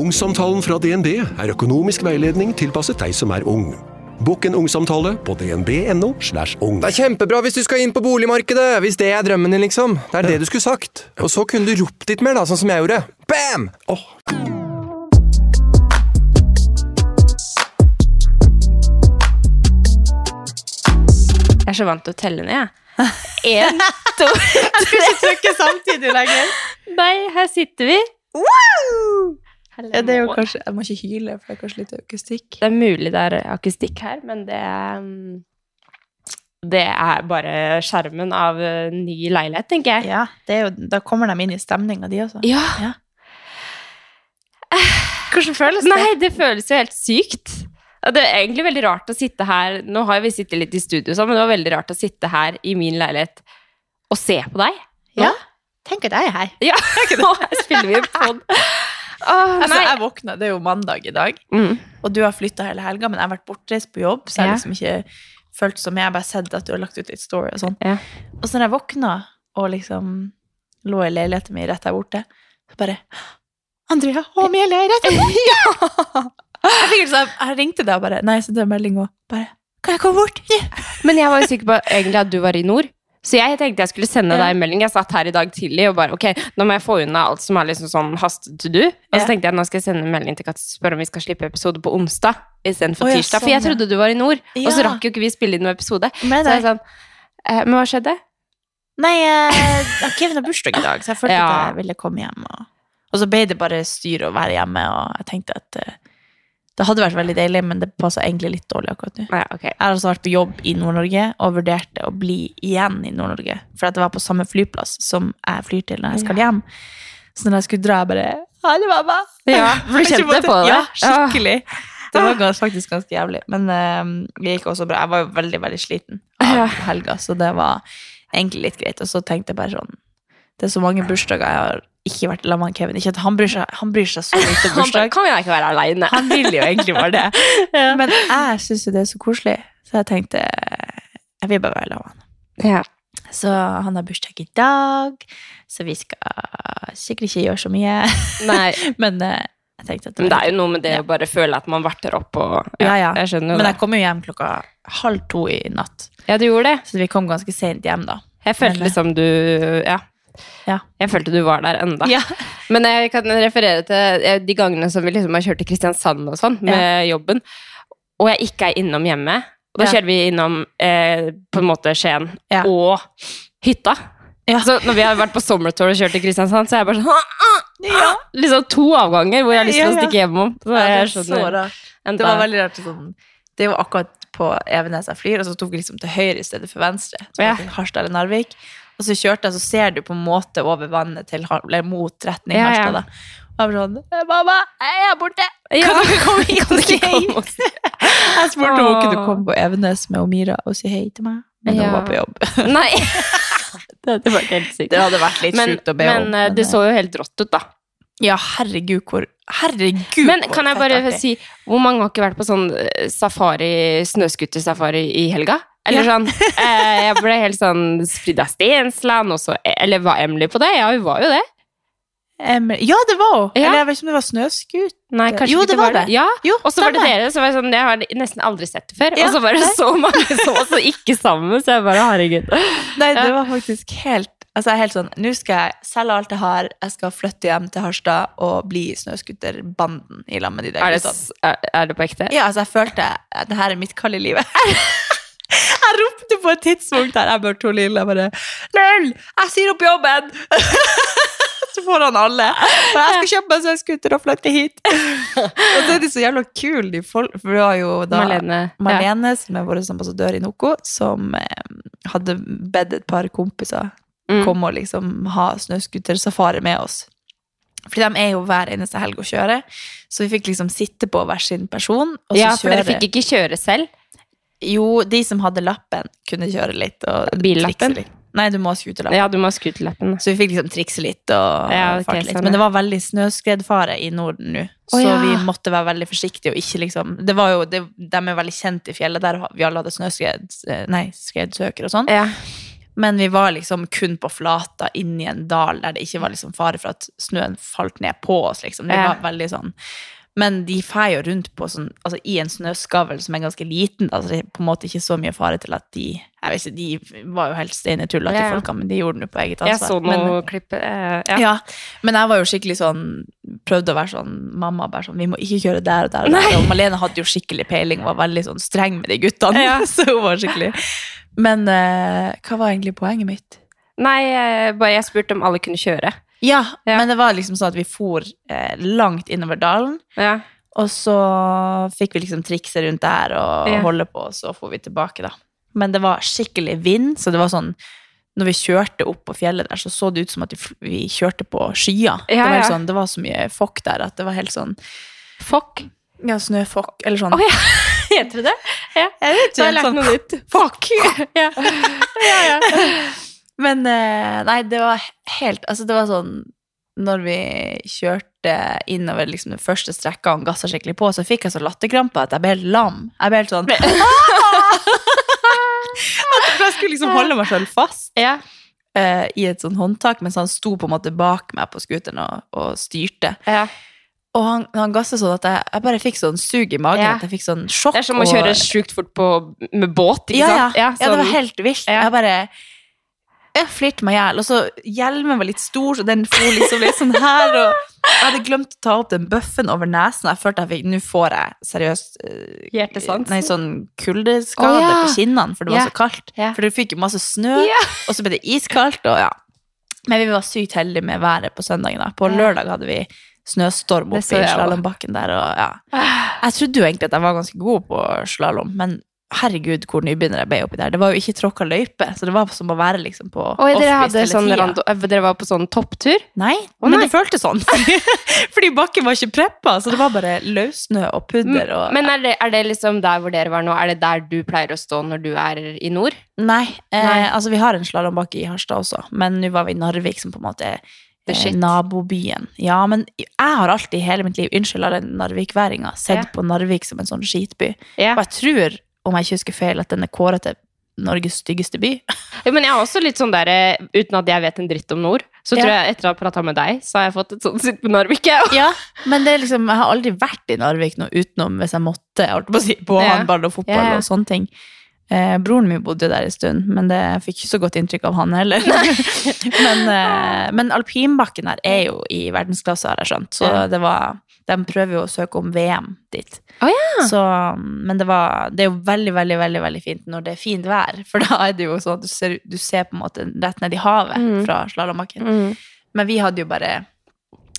Ungsamtalen fra DNB er økonomisk veiledning tilpasset deg som er ung. Bokk en ungsamtale på dnb.no. slash ung. Det er kjempebra hvis du skal inn på boligmarkedet, hvis det er drømmen din, liksom. Det er det du skulle sagt. Og så kunne du ropt litt mer, da, sånn som jeg gjorde. Bam! Oh. Jeg er så vant til å telle ned, jeg. Én, to, tre Ikke samtidig lenger. Nei, her sitter vi. Ja, det er jo kanskje, jeg må ikke hyle, for det er kanskje litt akustikk. Det er mulig det er akustikk her, men det mm, Det er bare skjermen av eh, ny leilighet, tenker jeg. Ja, det jo, da kommer de inn i stemninga, de også. Ja. Ja. Hvordan føles det? Nei, det føles jo helt sykt. Det er egentlig veldig rart å sitte her Nå har vi sittet litt i studio, sammen, men det var veldig rart å sitte her i min leilighet og se på deg. Ja. Tenk at jeg er her. Ja, nå spiller vi pod. Åh, Altså, jeg våkna, Det er jo mandag i dag, Mm. og du har flytta hele helga, men jeg har vært bortreist på jobb, så jeg har liksom ikke følt som jeg har bare sett at du har lagt ut litt story og sånn. Ja. Og så når jeg våkna og liksom lå i leiligheten min rett der borte, så bare Andrea, å, Amelie er rett der borte! ja! Jeg, fikk liksom, jeg ringte deg og bare Nei, så sendte en melding og bare Kan jeg komme bort? Ja. Men jeg var jo sikker på egentlig at du var i nord. Så jeg tenkte jeg skulle sende deg en melding. Jeg satt her i dag tidlig og bare ok, nå må jeg få unna alt som er liksom sånn haste to do. Og så tenkte jeg nå skal jeg sende en melding til Katja og spørre om vi skal slippe episode på onsdag istedenfor oh, ja, tirsdag. For sånn, jeg trodde du var i nord, og så rakk jo ikke vi spille inn noen episode. Men, Så jeg sånn eh, Men hva skjedde? Nei, eh, Kevin har bursdag i dag, så jeg følte Ja. at jeg ville komme hjem. Og, og så ble det bare styr å være hjemme, og jeg tenkte at eh, det hadde vært veldig deilig, men det passer egentlig litt dårlig akkurat nå. Ja, okay. Jeg har altså vært på jobb i Nord-Norge og vurderte å bli igjen i Nord-Norge. For at det var på samme flyplass som jeg flyr til når jeg skal hjem. Så når jeg skulle dra, jeg bare Ha det, mamma! Ja, for du kjente på det? Ja, skikkelig. Det var faktisk ganske jævlig. Men uh, det gikk også bra. Jeg var jo veldig, veldig sliten av helga, så det var egentlig litt greit. Og så tenkte jeg bare sånn Det er så mange bursdager jeg har ikke vært sammen med Kevin. Ikke at han bryr seg, han bryr seg så lite om Han kan jeg ikke være alene. Han vil jo egentlig bare det. Men jeg syns jo det er så koselig, så jeg tenkte jeg vil bare være sammen med han. Ja. Så han har bursdag i dag, så vi skal sikkert ikke gjøre så mye. Men eh, jeg tenkte at men det er jo noe med det Ja. å bare føle at man varter opp og Ja, ja. Jeg skjønner jo Men jeg kom jo hjem klokka halv to i natt, Ja, du gjorde det. så vi kom ganske sent hjem da. Jeg følte Men, eh, liksom du Ja. Ja. Jeg følte du var der enda. Ja. Men jeg kan referere til eh, de gangene som vi liksom har kjørt til Kristiansand og sånn, med jobben, og jeg ikke er innom hjemme. Og da Ja. kjører vi innom eh, på en måte Skien Ja. og hytta. Ja. Så når vi har vært på sommertour og kjørt til Kristiansand, så er jeg bare sånn «Ah, ah!» Liksom to avganger hvor jeg har lyst til Ja, å ja. stikke hjemom. Så Ja, det er så rart. Det var veldig rart. Sånn, det var akkurat på Evenes jeg flyr, og så tok vi liksom til høyre i stedet for venstre. Så Ja. Harstad eller Narvik. Og så kjørte jeg, så ser du på en måte over vannet til, eller mot retning Ja, ja. Harstad. Og jeg var sånn Mamma, jeg er borte! Ja. Kan du komme hit og du si hei? Jeg spurte om hun kunne komme på Evenes med Omira og si hei til meg, men Ja. hun var på jobb. Nei. det hadde vært helt sykt. Det hadde vært litt Men, sjukt å be men om. Men det så jo helt rått ut, da. Ja, herregud, hvor Herregud, Men kan jeg bare si, hvor mange har ikke vært på sånn eh, safari, snøskutersafari i helga? Eller sånn eh, Jeg ble helt sånn Frida Stensland, og så Eller var Emily på det? Ja, hun var jo det. Emily. ja, det var hun! Ja. Eller jeg vet ikke om det var snøskutt. Nei, kanskje Jo, ikke det var det. Ja, Jo, og så var det dere. Så var jeg sånn Jeg har nesten aldri sett det før. Ja, og så var det nei. så mange som også ikke sammen, så jeg bare Herregud. Nei, det var faktisk helt Altså, jeg er helt sånn Nå skal jeg selge alt jeg har, jeg skal flytte hjem til Harstad og bli snøscooterbanden i lag med de der Er det, er det på ekte? Ja, altså, jeg følte at det her er mitt kall i livet. jeg ropte på et tidspunkt der jeg to lille bare Lull, jeg sier opp jobben! så får han alle. Og jeg skal kjøpe meg snøscooter og flytte hit. og så er de så jævla kule, de folk. For det var jo da Marlene. Ja. Som er vår ambassadør i Noko, som eh, hadde bedt et par kompiser Mm. komme og liksom ha snøscootersafari med oss. Fordi de er jo hver eneste helg å kjøre. Så vi fikk liksom sitte på hver sin person. Ja, for dere fikk ikke kjøre selv. Jo, de som hadde lappen, kunne kjøre litt. Og Billappen? litt. Nei, du må ha scooterlappen. Ja, du må ha scooterlappen. Så vi fikk liksom trikse litt og Ja, okay, farte litt. Men det var veldig snøskredfare i Norden nå, så så ja. vi måtte være veldig forsiktige og ikke liksom Det var jo, det, De er veldig kjent i fjellet, der vi alle hadde snøskred, eh, nei, skredsøker og sånn. Ja. Men vi var liksom kun på flata inni en dal der det ikke var liksom fare for at snøen falt ned på oss. liksom. Det var veldig sånn. Men de fer jo rundt på sånn, altså i en snøskavl som er ganske liten. altså Det er på en måte ikke så mye fare til at de jeg vet ikke, De var jo helt steinetullete, Ja, de ja. folkene, men de gjorde det på eget ansvar. Jeg så noe klipp. eh, ja. Ja. men jeg var jo skikkelig sånn Prøvde å være sånn Mamma bare sånn Vi må ikke kjøre der og der. Og, der. og Malene hadde jo skikkelig peiling og var veldig sånn streng med de guttene. Ja. Så hun var skikkelig Men eh, hva var egentlig poenget mitt? Nei, eh, bare jeg spurte om alle kunne kjøre. Ja, Ja. men det var liksom sånn at vi for eh, langt innover dalen. Ja. Og så fikk vi liksom trikse rundt der og Ja. holde på, og så for vi tilbake, da. Men det var skikkelig vind, så det var sånn Når vi kjørte opp på fjellet der, så så det ut som at vi, kjørte på skyer. det, Ja, var sånn, det var så mye fokk der at det var helt sånn Fokk. Ja, snøfokk, eller sånn. Oh, ja, heter det det? Ja. Jeg vet Da har jeg lært sånn, noe nytt. Fokk! Ja. ja, ja. Men eh, nei, det var helt Altså, det var sånn Når vi kjørte innover liksom, den første strekka og gassa skikkelig på, så fikk jeg så latterkrampe at jeg ble helt lam. Jeg ble helt sånn At jeg skulle liksom holde meg sjøl fast ja. Uh, i et sånn håndtak, mens han sto på en måte bak meg på scooteren og, og styrte. ja. Og han, han gassa sånn at jeg, jeg bare fikk sånn sug i magen. Ja. At jeg fikk sånn sjokk. Det er som å og- kjøre sjukt fort på, med båt, ikke ja, sant? Ja, ja, det var sånn- helt vilt. Jeg bare Jeg flirte meg i hjel. Og så hjelmen var litt stor, så den for liksom litt sånn her. Og jeg hadde glemt å ta opp den bøffen over nesen. Jeg følte jeg fikk Nå får jeg seriøst eh, Hjertesans. Nei, sånn kuldeskade oh, ja. på kinnene, for det var yeah. så kaldt. Yeah. For du fikk jo masse snø, yeah. og så ble det iskaldt, og ja. Men vi var sykt heldige med været på søndagen. da. På lørdag hadde vi snøstorm oppe i slalåmbakken der, og ja. Jeg trodde jo egentlig at jeg var ganske god på slalåm, men herregud hvor nybegynner jeg ble oppi der. Det var jo ikke tråkka løype, så det var som å være liksom på Oi, dere, hadde sånn rando, eh, dere var på sånn topptur? Nei, men nei. det føltes sånn. Fordi bakken var ikke preppa, så det var bare løssnø og pudder og Men er det, er det liksom der hvor dere var nå, er det der du pleier å stå når du er i nord? Nei, eh, Nei. altså vi har en slalåmbakke i Harstad også, men nå var vi i Narvik, som på en måte er eh, nabobyen. Ja, men jeg har alltid i hele mitt liv, unnskyld alle narvikværinger, sett yeah. på Narvik som en sånn skitby. Yeah. Og jeg tror, om jeg ikke husker feil, at den er kåret til Norges styggeste by. Ja, men jeg er også litt sånn der, eh, uten at jeg vet en dritt om nord, så Ja. tror jeg etter å ha prata med deg, så har jeg fått et sånt sitt på Narvik. Ja, men det liksom, jeg har aldri vært i Narvik nå utenom hvis jeg måtte, jeg holdt på å si, på Ja. håndball og fotball Ja, og sånne ting. Eh, broren min bodde der en stund, men det jeg fikk ikke så godt inntrykk av han heller. men, eh, men alpinbakken her er jo i verdensklasse, har jeg skjønt. Så det var, de prøver jo å søke om VM dit. Oh, ja. Så, men det, var, det er jo veldig, veldig, veldig, veldig fint når det er fint vær. For da er det jo sånn at du ser, du ser på en måte rett ned i havet Mm. fra slalåmbakken. Mm. Men vi hadde jo bare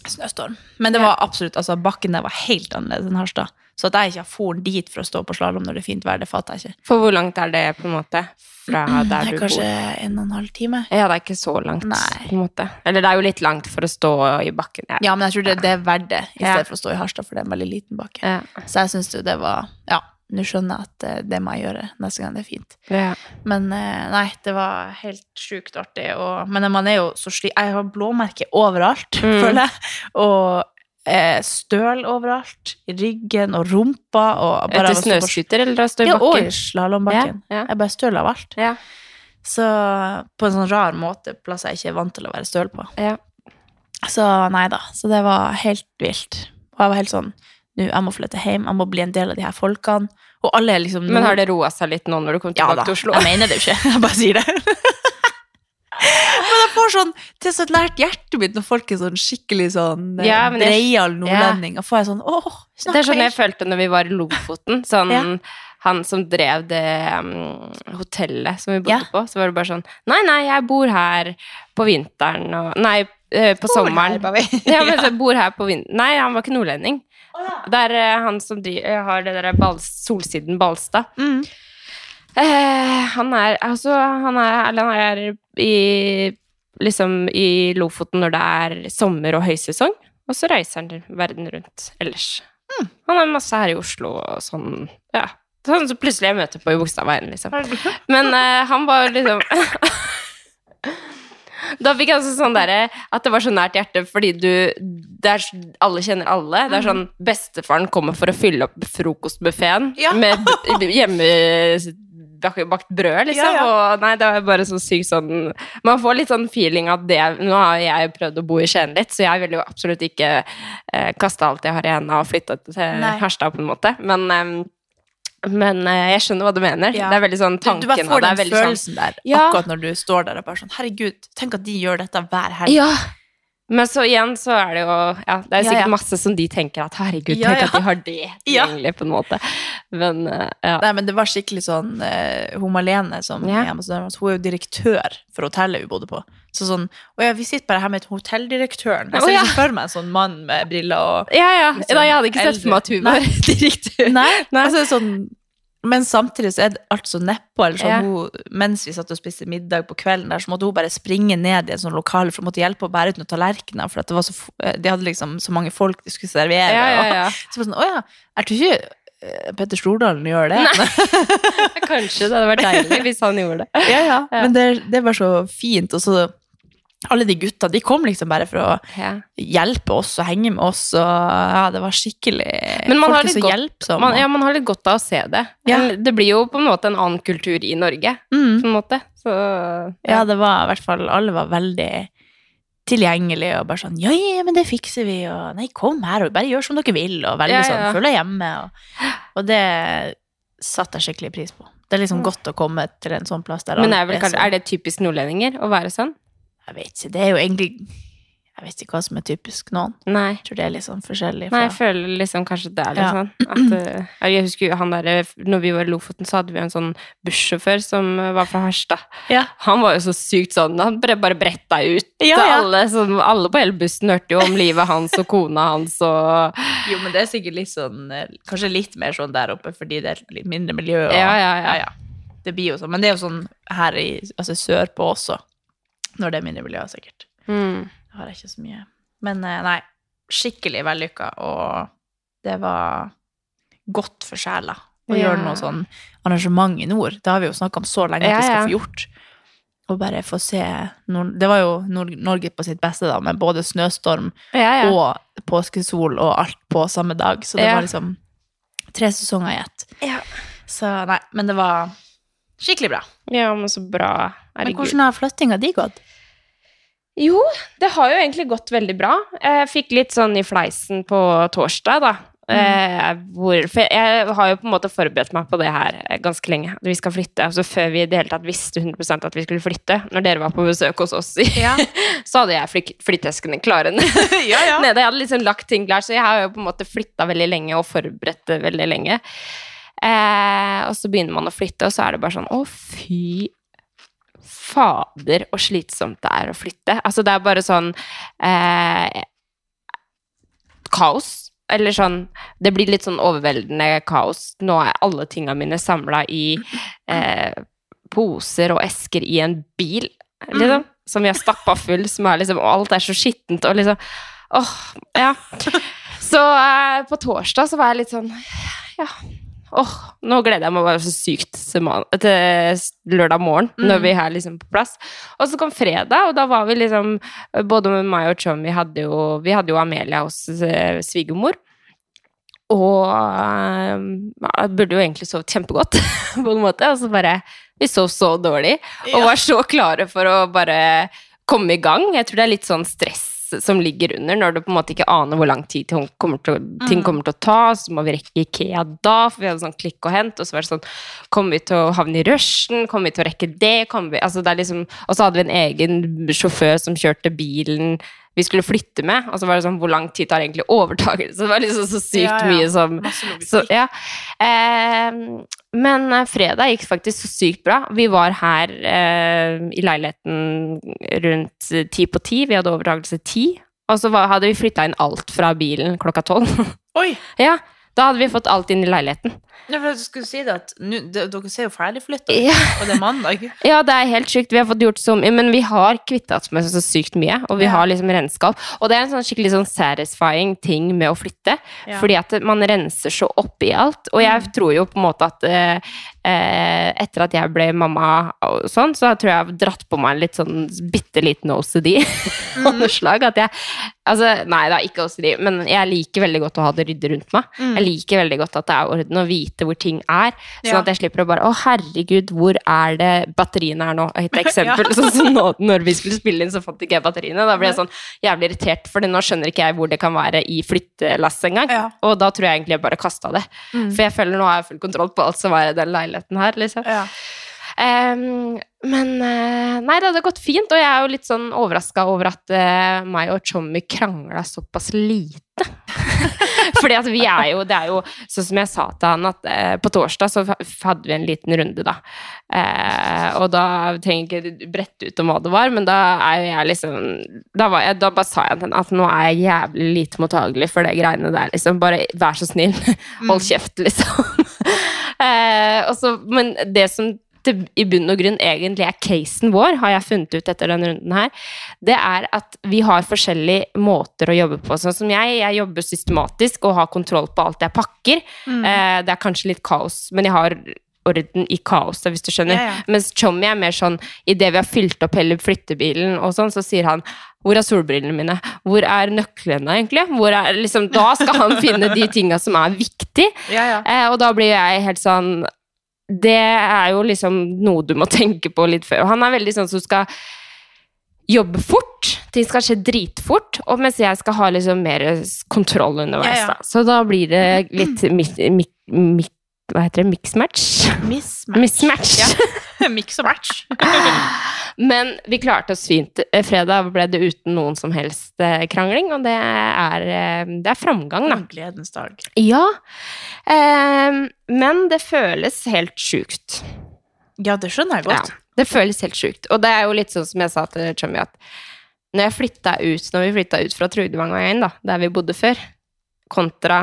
snøstorm. Men det var absolutt, altså bakken der var helt annerledes enn Harstad. Så at jeg ikke har foren dit for å stå på slalåm når det er fint vær, det fatter jeg ikke. For hvor langt er det, på en måte, fra der du bor? det er kanskje en og en halv time. Ja, det er ikke så langt, Nei. på en måte. Eller det er jo litt langt for å stå i bakken. Ja. Ja, men jeg tror det, det er verdt det, i Ja. stedet for å stå i Harstad, for det er en veldig liten bakke. Ja. Så jeg syns jo det var Ja, nå skjønner jeg at eh, det må jeg gjøre neste gang det er fint. Ja. Men eh, nei, det var helt sjukt artig. Og, men man er jo så sli... Jeg har blåmerker overalt, Mm. føler jeg. Og eh, støl overalt. I ryggen og rumpa. Og bare Etter snøscooter eller å stå bakken? Ja, og i slalåmbakken. Ja, ja. Jeg bare støl av alt. Ja. Så på en sånn rar måte, plass jeg ikke er vant til å være støl på. Ja. Så nei da. Så det var helt vilt. Og jeg var helt sånn Nå, jeg må flytte hjem, jeg må bli en del av de her folkene. Og alle er liksom Men har det roa seg litt nå når du kom tilbake ja, til Oslo? Ja da, Jeg mener det jo ikke. Jeg bare sier det. Men jeg får sånn Det er så nært hjertet mitt når folk er sånn skikkelig sånn eh, Ja, breial nordlending. Da får jeg sånn åh, snakker. Det er sånn jeg følte når vi var i Lofoten. Sånn, Ja. Han som drev det um, hotellet som vi bodde Ja. på, så var det bare sånn Nei, nei, jeg bor her på vinteren og Nei, uh, på sommeren. her, ja, men jeg bor her på vinteren. Nei, han var ikke nordlending. Det er uh, han som dri- eh, har det der bal Solsiden Balstad. Mm. Uh, han er altså Han er, eller han er i liksom i Lofoten når det er sommer og høysesong. Og så reiser han verden rundt ellers. Han er masse her i Oslo og sånn, ja. Sånn som plutselig jeg møter på i Bogstadveien, liksom. Men uh, han var liksom Da fikk jeg altså sånn derre At det var så nært hjertet fordi du er, Alle kjenner alle. Det er sånn Bestefaren kommer for å fylle opp frokostbuffeen Ja. med hjemmebakt brød, liksom. Ja, ja. Og nei, det var bare så sykt sånn Man får litt sånn feeling at det Nå har jeg prøvd å bo i Skien litt, så jeg vil jo absolutt ikke eh, kaste alt jeg har i hendene og flytte til. Harstad, på en måte. Men em, men uh, jeg skjønner hva du mener. Ja. Det er veldig sånn tanken du bare får den sånn- følelsen der Ja. akkurat når du står der og bare sånn Herregud, tenk at de gjør dette hver helg. Ja. Men så igjen så er det jo Ja, det er Ja, sikkert masse som de tenker at herregud, tenk at de har det tilgjengelig, på en måte. Men uh, ja. Nei, men det var skikkelig sånn uh, Hun Malene, som Ja. dem, hun er jo direktør for hotellet vi bodde på. Så sånn Å ja, vi sitter bare her med hotelldirektøren. Jeg ser ikke for meg en sånn mann med briller og Ja, ja. Liksom jeg hadde ikke sett for meg at hun var direktør. Nei, Nei. altså sånn men samtidig så er det alt så nedpå. Eller sånn, hun, mens vi satt og spiste middag på kvelden, der, så måtte hun bare springe ned i en sånn lokale, for hun måtte hjelpe å bære ut noen tallerkener. For at det var så, de hadde liksom så mange folk de skulle servere. Ja. Og, så var det sånn, å ja, jeg tror ikke eh, Petter Stordalen gjør det. Kanskje det hadde vært deilig hvis han gjorde det. Ja, ja. Ja. Men det, det var så fint. Og så alle de gutta, de kom liksom bare for å Ja. hjelpe oss og henge med oss. Og ja, det var skikkelig Men man har litt godt-. Man, ja, man har litt godt av å se det. Ja. Det blir jo på en måte en annen kultur i Norge, mm. på en måte. Så Ja, det var i hvert fall Alle var veldig tilgjengelige og bare sånn Ja, ja, men det fikser vi, og nei, kom her, og bare gjør som dere vil, og veldig sånn. Følg deg hjemme, og, og det satte jeg skikkelig pris på. Det er liksom godt å komme til en sånn plass der Men er, vel, er det typisk nordlendinger å være sånn? Jeg vet ikke, det er jo egentlig Jeg vet ikke hva som er typisk noen. Nei. Jeg tror det er litt sånn forskjellig. Nei, jeg føler liksom kanskje det er litt Ja. sånn. At, eh, jeg husker han der, når vi var i Lofoten, så hadde vi en sånn bussjåfør som eh, var fra Harstad. Ja. Han var jo så sykt sånn, han bare, bare bretta ut Ja, til ja. alle. Som, alle på hele bussen hørte jo om livet hans og kona hans og jo, men det er sikkert litt sånn eh, Kanskje litt mer sånn der oppe fordi det er litt mindre miljø. Og, Ja, ja, ja. Det blir jo sånn. Men det er jo sånn her i altså sørpå også, når det er mindre miljø, sikkert. mm. Det har jeg ikke så mye. Men eh, nei, skikkelig vellykka, og det var godt for sjela å Ja. gjøre noe sånn arrangement i nord. Det har vi jo snakka om så lenge at vi skal få gjort. Og bare få se nord Det var jo Nord Norge på sitt beste, da, med både snøstorm Ja, ja. og påskesol og alt på samme dag. Så det var liksom tre sesonger i ett. Ja. Så nei, men det var skikkelig bra. ja, men så bra. Men hvordan har flyttinga di gått? Jo, det har jo egentlig gått veldig bra. Jeg fikk litt sånn i fleisen på torsdag, da. Mm. hvor, for jeg har jo på en måte forberedt meg på det her eh, ganske lenge. At vi skal flytte. Altså Før vi i det hele tatt visste 100% at vi skulle flytte, når dere var på besøk hos oss, Ja. så hadde jeg flytteskene klare ja, ja. nede. Jeg hadde liksom lagt ting klart, så jeg har jo på en måte flytta veldig lenge og forberedt det veldig lenge. Eh, og så begynner man å flytte, og så er det bare sånn Å, fy fader, og slitsomt det er å flytte. Altså, det er bare sånn eh, Kaos. Eller sånn Det blir litt sånn overveldende kaos. Nå er alle tinga mine samla i eh, poser og esker i en bil, liksom. Som vi har stappa full, som er liksom Og alt er så skittent og liksom Åh, ja. Så eh, på torsdag så var jeg litt sånn Ja. Åh, nå gleder jeg meg bare så sykt til, lørdag morgen, når vi er liksom på plass. Og så kom fredag, og da var vi liksom Både med meg og Chum, vi hadde jo, vi hadde jo Amelia hos eh, svigermor. Og eh, ja, burde jo egentlig sovet kjempegodt, på en måte. Og så bare Vi sov så dårlig, og var så klare for å bare komme i gang. Jeg tror det er litt sånn stress som ligger under, når du på en måte ikke aner hvor lang tid ting kommer til, å- ting kommer til å ta. Så må vi rekke Ikea da, for vi hadde sånn klikk og hent. Og så var det sånn Kommer vi til å havne i rushen? Kommer vi til å rekke det? Kommer vi, altså det er liksom, og så hadde vi en egen sjåfør som kjørte bilen vi skulle flytte med. Og så var det sånn Hvor lang tid tar egentlig overtakelse? Det var liksom så sykt Ja, ja. mye som så, ja. Eh, men fredag gikk faktisk så sykt bra. Vi var her eh, i leiligheten rundt ti på ti. Vi hadde overtakelse ti. Og så var, hadde vi flytta inn alt fra bilen klokka tolv. Oi! ja, Da hadde vi fått alt inn i leiligheten. Ja, for du skulle si det at nu, de- dere ser jo ferdigflytta Ja. og det er mandag. Ja, det er helt sykt. Vi har fått gjort så mye, men vi har kvittet oss med så sykt mye. Og vi Ja. har liksom renskap. Og det er en sånn skikkelig sånn satisfying ting med å flytte. Ja. Fordi at man renser så opp i alt. Og jeg tror jo på en måte at eh, eh, etter at jeg ble mamma og sånn, så tror jeg jeg har dratt på meg en litt sånn bitte liten OCD av noe slag. At jeg Altså, nei da, ikke OCD, men jeg liker veldig godt å ha det ryddig rundt meg. Jeg liker veldig godt at det er orden, og vite hvor ting er. Sånn Ja. at jeg slipper å bare Å, herregud, hvor er det batteriene er nå? Et eksempel. Ja. Sånn som nå, når vi skulle spille inn, så fant ikke jeg batteriene. Da ble jeg sånn jævlig irritert, for nå skjønner ikke jeg hvor det kan være i flyttelass engang. Ja. Og da tror jeg egentlig jeg bare kasta det. For jeg føler nå har jeg full kontroll på alt som er i den leiligheten her, liksom. Ja. Um, men eh, nei, det hadde gått fint, og jeg er jo litt sånn overraska over at uh, meg og Tommy krangla såpass lite. Fordi at vi er jo Det er jo sånn som jeg sa til han, at eh, på torsdag så hadde vi en liten runde, da. Eh, og da trenger jeg ikke brette ut om hva det var, men da er jo jeg liksom Da, var jeg, da bare sa jeg til henne at nå er jeg jævlig lite mottagelig for det greiene der, liksom. Bare vær så snill, hold kjeft, liksom. eh, også, men det som til, i bunn og grunn egentlig er casen vår, har jeg funnet ut etter denne runden her, det er at vi har forskjellige måter å jobbe på. Sånn som jeg, jeg jobber systematisk og har kontroll på alt jeg pakker. Eh, det er kanskje litt kaos, men jeg har orden i kaoset, hvis du skjønner. Ja, ja. Mens Chommy er mer sånn, idet vi har fylt opp hele flyttebilen og sånn, så sier han hvor er solbrillene mine? Hvor er nøklene, egentlig? Hvor er, liksom, da skal han finne de tinga som er viktige. Ja, ja. Eh, og da blir jeg helt sånn Det er jo liksom noe du må tenke på litt før. Og han er veldig sånn som skal jobbe fort. Ting skal skje dritfort. Og mens jeg skal ha liksom mer kontroll underveis. Ja, ja. Da. Så da blir det litt mi- mi- mi- Hva heter det? Mixmatch? Mismatch. Mismatch. Ja. Mix og match. Men vi klarte oss fint. Fredag ble det uten noen som helst eh, krangling, og det er, eh, det er framgang, da. Gledens dag. Ja, eh, men det føles helt sjukt. Ja, det skjønner jeg godt. Ja, det føles helt sjukt. Og det er jo litt sånn som jeg sa til Chummy, at når ut, når vi flytta ut fra Trudvangveien, da, der vi bodde før, kontra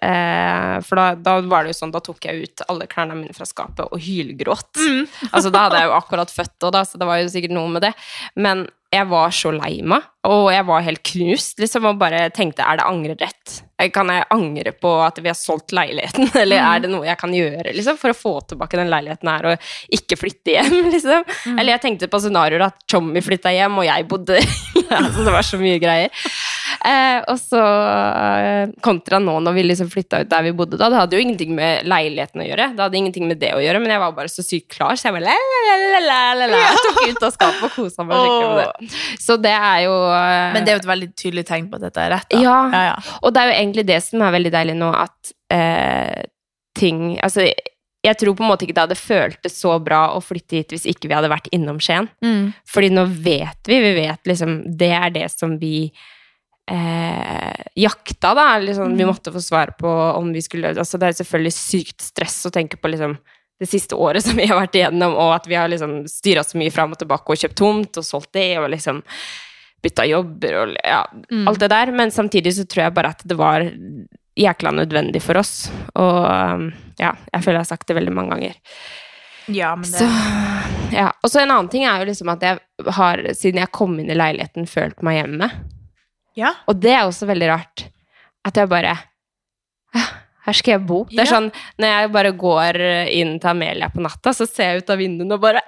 For da, da var det jo sånn, da tok jeg ut alle klærne mine fra skapet og hylgråt. altså, da hadde jeg jo akkurat født, og da, så det var jo sikkert noe med det. Men jeg var så lei meg, og jeg var helt knust, liksom, og bare tenkte er det angrerett? Kan jeg angre på at vi har solgt leiligheten, eller er det noe jeg kan gjøre, liksom, for å få tilbake den leiligheten her og ikke flytte hjem, liksom? Eller jeg tenkte på scenarioer at Tommy flytta hjem, og jeg bodde altså, Det var så mye greier. Eh, og så eh, kontra nå når vi liksom flytta ut der vi bodde da, det hadde jo ingenting med leiligheten å gjøre, det hadde ingenting med det å gjøre, men jeg var bare så sykt klar, så jeg bare la. Jeg tok ut av skapet og kosa meg skikkelig med det. Så det er jo eh, Men det er jo et veldig tydelig tegn på at dette er rett. Da. Ja. ja, ja. Og det er jo egentlig det som er veldig deilig nå, at eh, ting Altså, jeg tror på en måte ikke det hadde føltes så bra å flytte hit hvis ikke vi hadde vært innom Skien. Mm. Fordi nå vet vi, vi vet liksom Det er det som vi eh, jakta, da. Liksom, Vi måtte få svar på om vi skulle Altså, det er selvfølgelig sykt stress å tenke på liksom det siste året som vi har vært igjennom, og at vi har liksom styra så mye fram og tilbake og kjøpt tomt og solgt det, og liksom bytta jobber og ja, alt det der. Men samtidig så tror jeg bare at det var jækla nødvendig for oss. Og um, ja, jeg føler jeg har sagt det veldig mange ganger. ja, men det Så, ja. Og så en annen ting er jo liksom at jeg har, siden jeg kom inn i leiligheten, følt meg hjemme. Ja. Og det er også veldig rart. At jeg bare Her skal jeg bo. Det er sånn, Når jeg bare går inn til Amelia på natta, så ser jeg ut av vinduene og bare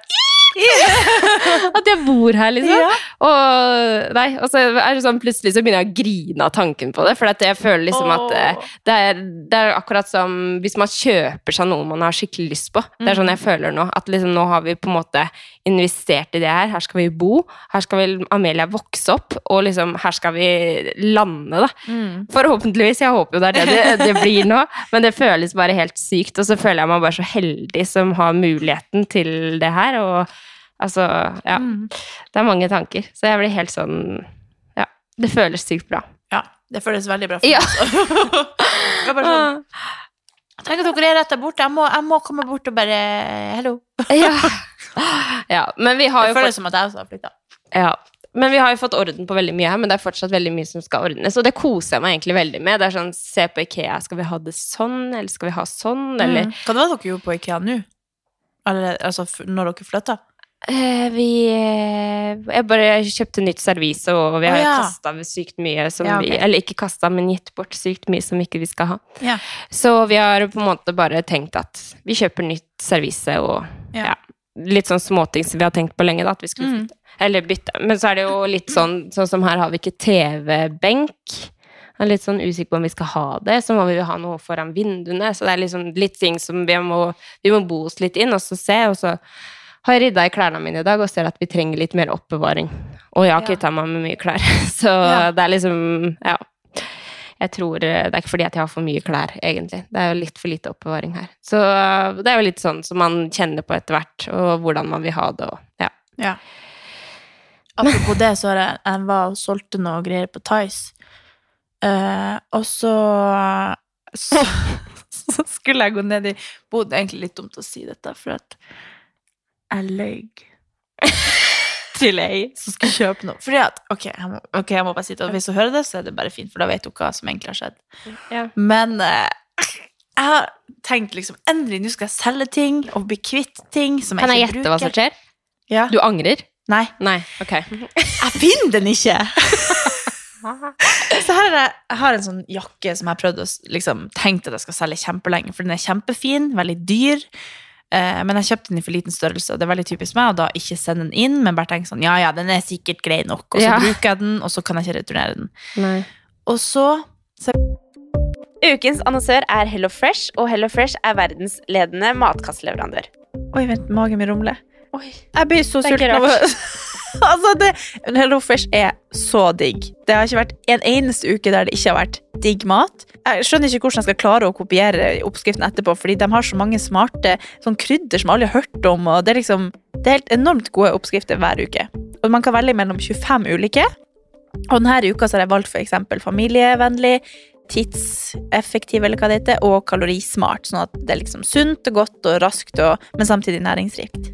At jeg bor her, liksom. Ja. Og, nei, og så er det sånn, plutselig så begynner jeg å grine av tanken på det. For jeg føler liksom at eh, det er, det er akkurat som hvis man kjøper seg noe man har skikkelig lyst på. Det er sånn Mm. jeg føler nå. At liksom nå har vi på en måte investert i det her. Her skal vi bo. Her skal vel Amelia vokse opp. Og liksom her skal vi lande, da. Mm. Forhåpentligvis. Jeg håper jo det er det det, det blir nå. Men det føles bare helt sykt. Og så føler jeg meg bare så heldig som har muligheten til det her. Og altså, ja. Mm. Det er mange tanker. Så jeg blir helt sånn Ja. Det føles sykt bra. ja. Det føles veldig bra for Ja. meg. Jeg bare sånn, Tenk at dere er rett der borte. Jeg må, jeg må komme bort og bare Hello. ja. ja. Men vi har Det føles føles som at jeg også har flytta. Ja. Men vi har jo fått orden på veldig mye her, men det er fortsatt veldig mye som skal ordnes. Og det koser jeg meg egentlig veldig med. Det er sånn, Se på Ikea, skal vi ha det sånn, eller skal vi ha sånn, eller Mm. Hva var det dere gjorde på Ikea nå? Eller, altså når dere flytta? Eh, vi eh, Jeg bare kjøpte nytt servise, og vi har oh, ja. kasta sykt mye som Ja, okay. vi Eller ikke kasta, men gitt bort sykt mye som ikke vi skal ha. Ja. Så vi har på en måte bare tenkt at vi kjøper nytt servise og Ja. ja. litt sånn småting som vi har tenkt på lenge, da, at vi skulle Mm. Eller bytte. Men så er det jo litt sånn Sånn som her har vi ikke TV-benk. Jeg er litt sånn usikker på om vi skal ha det. Så må vi ha noe foran vinduene. Så det er liksom litt ting som vi må, vi må bo oss litt inn, og så se. Og så har jeg rydda i klærne mine i dag og ser at vi trenger litt mer oppbevaring. Og jeg har kvitta meg med mye klær. Så Ja. det er liksom Ja. Jeg tror eh, Det er ikke fordi at jeg har for mye klær, egentlig. Det er jo litt for lite oppbevaring her. Så eh, det er jo litt sånn som man kjenner på etter hvert, og hvordan man vil ha det, og ja. Ja. Apropos det, så jeg, jeg var og solgte noe greier på Tice. uh, og så, så Så skulle jeg gå ned i bod. Det er egentlig litt dumt å si dette, for at jeg løy til ei som skulle kjøpe noe. Fordi at, ok, jeg må, okay, jeg må bare si det, og hvis hun hører det, så er det bare fint, for da vet hun hva som egentlig har skjedd. Ja. Men eh, jeg har tenkt liksom, endelig, nå skal jeg selge ting, og bli kvitt ting som jeg Kan jeg ikke gjette hva som skjer? Ja. Du angrer? Nei. Nei. Ok. Jeg finner den ikke! Så her er det, jeg har en sånn jakke som jeg har prøvd å liksom, tenkt at jeg skal selge kjempelenge, for den er kjempefin, veldig dyr. Eh, men jeg kjøpte den i for liten størrelse, og det er veldig typisk meg å da ikke sende den inn, men bare tenke sånn, ja ja, den er sikkert grei nok, og så Ja. bruker jeg den, og så kan jeg ikke returnere den. Nei. Og så Ukens annonsør er Hello Fresh, og Hello Fresh er verdensledende matkastleverandør. Oi, vent, magen min rumler. Oi. Jeg blir så sulten av å Altså, det Hello Fresh er så digg. Det har ikke vært en eneste uke der det ikke har vært digg mat. Jeg skjønner ikke hvordan jeg skal klare å kopiere oppskriften etterpå, fordi de har så mange smarte sånn krydder som alle har hørt om, og det er liksom Det er helt enormt gode oppskrifter hver uke. Og man kan velge mellom 25 ulike. Og denne uka har jeg valgt eksempel familievennlig, tidseffektiv, eller hva det heter, og kalorismart, sånn at det er liksom sunt og godt og raskt, og, men samtidig næringsrikt.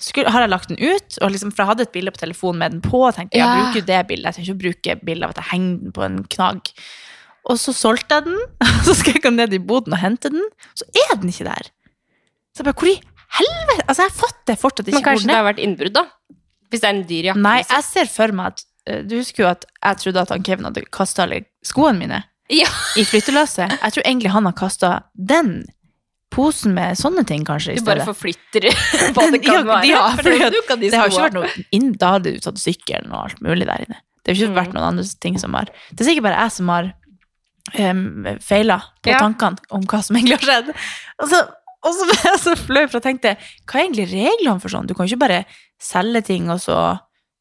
skulle, har jeg lagt den ut, og liksom, for jeg hadde et bilde på telefonen med den på. Og tenkte, jeg Ja. bruker jo det bildet, jeg trenger ikke å bruke bilde av at jeg henger den på en knagg. Og så solgte jeg den, og så skal jeg gå ned i boden og hente den, så er den ikke der. Så jeg bare, hvor i helvete? Altså, jeg fatter fortsatt ikke Men kanskje det har vært innbrudd, da? Hvis det er en dyr jakke? Nei, liksom. jeg ser for meg at eh, Du husker jo at jeg trodde at han Kevin hadde kasta alle skoene mine Ja. i flyttelasset. Jeg tror egentlig han har kasta den posen med sånne ting, kanskje, i Du bare forflytter hva det kan være. ja, for det, det, Det har ikke vært noe inn, Da hadde du tatt sykkelen og alt mulig der inne. Det har ikke Mm. vært noen andre ting som har Det er sikkert bare jeg som har um, feila på Ja. tankene om hva som egentlig har skjedd. Og så, og så ble jeg så flau, for jeg tenkte hva er egentlig reglene for sånn? Du kan ikke bare selge ting og så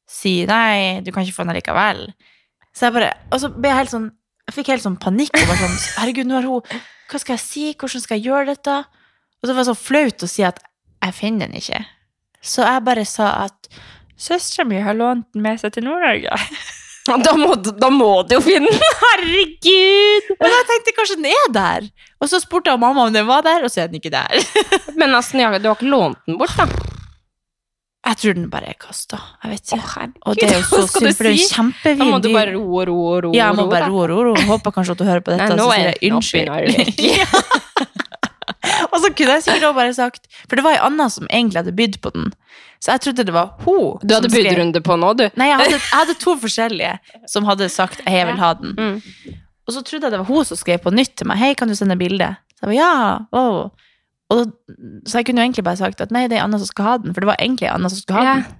si nei, du kan ikke få den likevel. Så jeg bare Og så ble jeg helt sånn Jeg fikk helt sånn panikk. Og bare sånn, Herregud, nå har hun Hva skal jeg si? Hvordan skal jeg gjøre dette? Og så var det så flaut å si at jeg finner den ikke. Så jeg bare sa at søstera mi har lånt den med seg til Nord-Norge. Da må, da må du jo finne den! Herregud! Men jeg tenkte kanskje den er der. Og så spurte jeg mamma om den var der, og så er den ikke der. Men ja, du har ikke lånt den bort, da? Jeg tror den bare er kasta. Jeg vet ikke. herregud, og det er jo så synd, for det er jo kjempefin dyr. Da må du bare ro og ro og ro. Ja, jeg må bare ro, ro og ro. ro. Håper kanskje at du hører på dette. Nei, nå er jeg unnskyld. Og så kunne jeg sikkert også bare sagt For det var ei anna som egentlig hadde bydd på den. Så jeg trodde det var hun. Du hadde bydd budrunde på nå, du. Nei, jeg hadde, jeg hadde to forskjellige som hadde sagt 'jeg vil ha den'. Mm. Og så trodde jeg det var hun som skrev på nytt til meg 'hei, kan du sende bilde'? Så jeg var, ja. å. Og, så jeg kunne jo egentlig bare sagt at nei, det er Anna som skal ha den, for det var egentlig Anna som skulle ha Ja. den.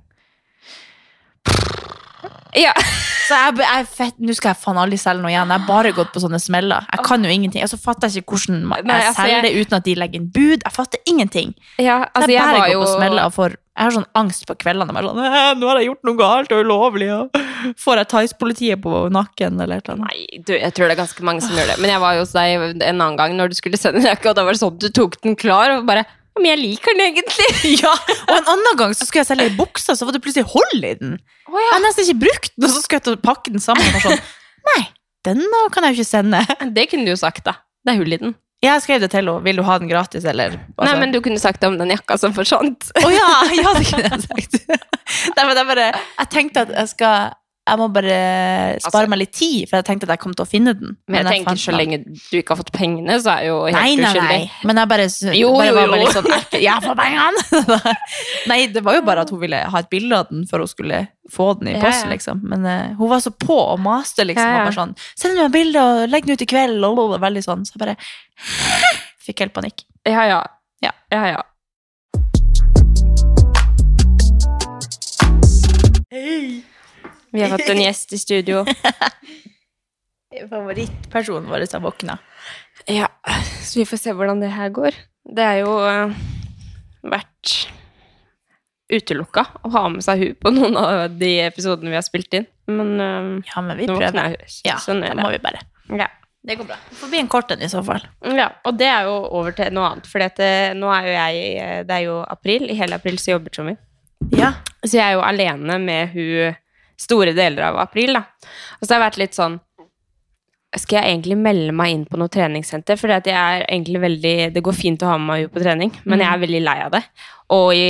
Ja. Så jeg, jeg fett, nå skal jeg faen aldri selge noe igjen. Jeg har bare gått på sånne smeller. Jeg kan jo ingenting. Og så fatter jeg ikke hvordan man- Nei, jeg altså, selger det uten at de legger inn bud. Jeg fatter ingenting. ja, altså, jeg bare jeg går jo på smeller og får Jeg har sånn angst på kveldene. Bare sånn, 'Nå har jeg gjort noe galt og ulovlig', og får jeg Thais-politiet på nakken eller et eller annet. Nei, du, jeg tror det er ganske mange som gjør det. Men jeg var jo hos deg en annen gang når du skulle sende en jakke, og da var det sånn du tok den klar og bare Men jeg liker den egentlig. Ja, og en annen gang så skulle jeg selge ei bukse, så var det plutselig hold i den. Jeg har nesten ikke brukt den, og så skulle jeg pakke den sammen. Og sånn, Nei, den da kan jeg jo ikke sende. Det kunne du jo sagt, da. Det er hull i den. Jeg skrev det til henne. Vil du ha den gratis, eller? Nei, altså- men du kunne sagt det om den jakka som forsvant. Å ja, ja, det kunne jeg sagt. Nei, men jeg, bare, jeg tenkte at jeg skal Jeg må bare spare meg litt tid, for jeg tenkte at jeg kom til å finne den. Men jeg tenker så lenge du ikke har fått pengene, så er jeg jo helt Nei, nei, uskyldig. nei. Men jeg bare, Jo, bare jo, var jo. bare litt sånn Jeg får pengene! nei, det var jo bare at hun ville ha et bilde av den før hun skulle få den i posten, ja. liksom. Men uh, hun var så på og maste, liksom. Ja, ja. Og bare sånn Send meg bilde og legg den ut i kveld, og veldig sånn. Så jeg bare fikk helt panikk. Ja, ja. Ja. ja, ja. Vi har fått en gjest i studio. Favorittpersonen vår har våkna. Ja, så vi får se hvordan det her går. Det er jo uh, vært utelukka å ha med seg hun på noen av de episodene vi har spilt inn. Men uh, Ja, men vi prøver. Ja, sånn da er må vi bare. Ja. Det går bra. Det får bli en kort en i så fall. ja, og det er jo over til noe annet. For nå er jo jeg eh, Det er jo april. I hele april så jobber Tommy. Ja. Så jeg er jo alene med hun store deler av april, da. Og så har jeg vært litt sånn Skal jeg egentlig melde meg inn på noe treningssenter? For jeg er egentlig veldig Det går fint å ha med meg på trening, men jeg er veldig lei av det. Og i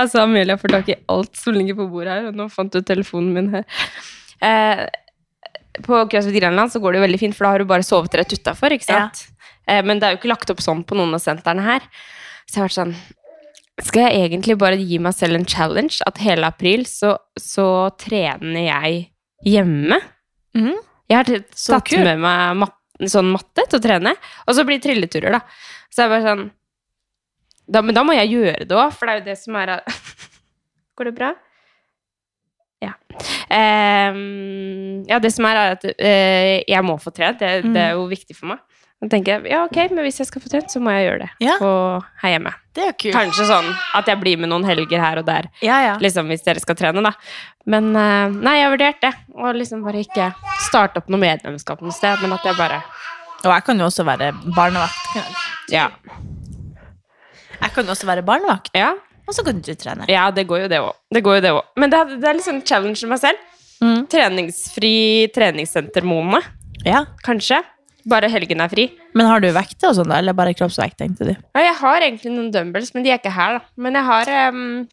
Altså, Amelia får tak i alt som ligger på bordet her, og nå fant du telefonen min her. Eh, på CrossFit Grenland så går det jo veldig fint, for da har du bare sovet rett utafor, sant? Eh, men det er jo ikke lagt opp sånn på noen av sentrene her. Så jeg har vært sånn Skal jeg egentlig bare gi meg selv en challenge? At hele april så, så trener jeg hjemme? Mm. Jeg har tatt med meg mat, sånn matte til å trene, og så blir det trilleturer, da. Så jeg bare sånn da, Men da må jeg gjøre det òg, for det er jo det som er Går det bra? Ja. Um, ja, det som er, er at uh, jeg må få trent. Det, det er jo viktig for meg. Da tenker jeg, ja ok, men hvis jeg skal få trent, så må jeg gjøre det Ja. på, her hjemme. Det er kult. Kanskje sånn at jeg blir med noen helger her og der, Ja, ja. liksom hvis dere skal trene, da. Men eh, nei, jeg har vurdert det. Og liksom bare ikke starte opp noe medlemskap noe sted, men at jeg bare Og jeg kan jo også være barnevakt. Ja. Jeg kan også være barnevakt, Ja, og så kan du trene. ja det går jo det òg. Det går jo det òg. Men det, det er liksom challenge for meg selv. Mm. Treningsfri treningssenter-Mone, Ja. kanskje. Bare helgen er fri. Men har du vekt og sånn, da? Eller bare kroppsvekt, tenkte du? Ja, jeg har egentlig noen dumbbells, men de er ikke her, da. Men jeg har um,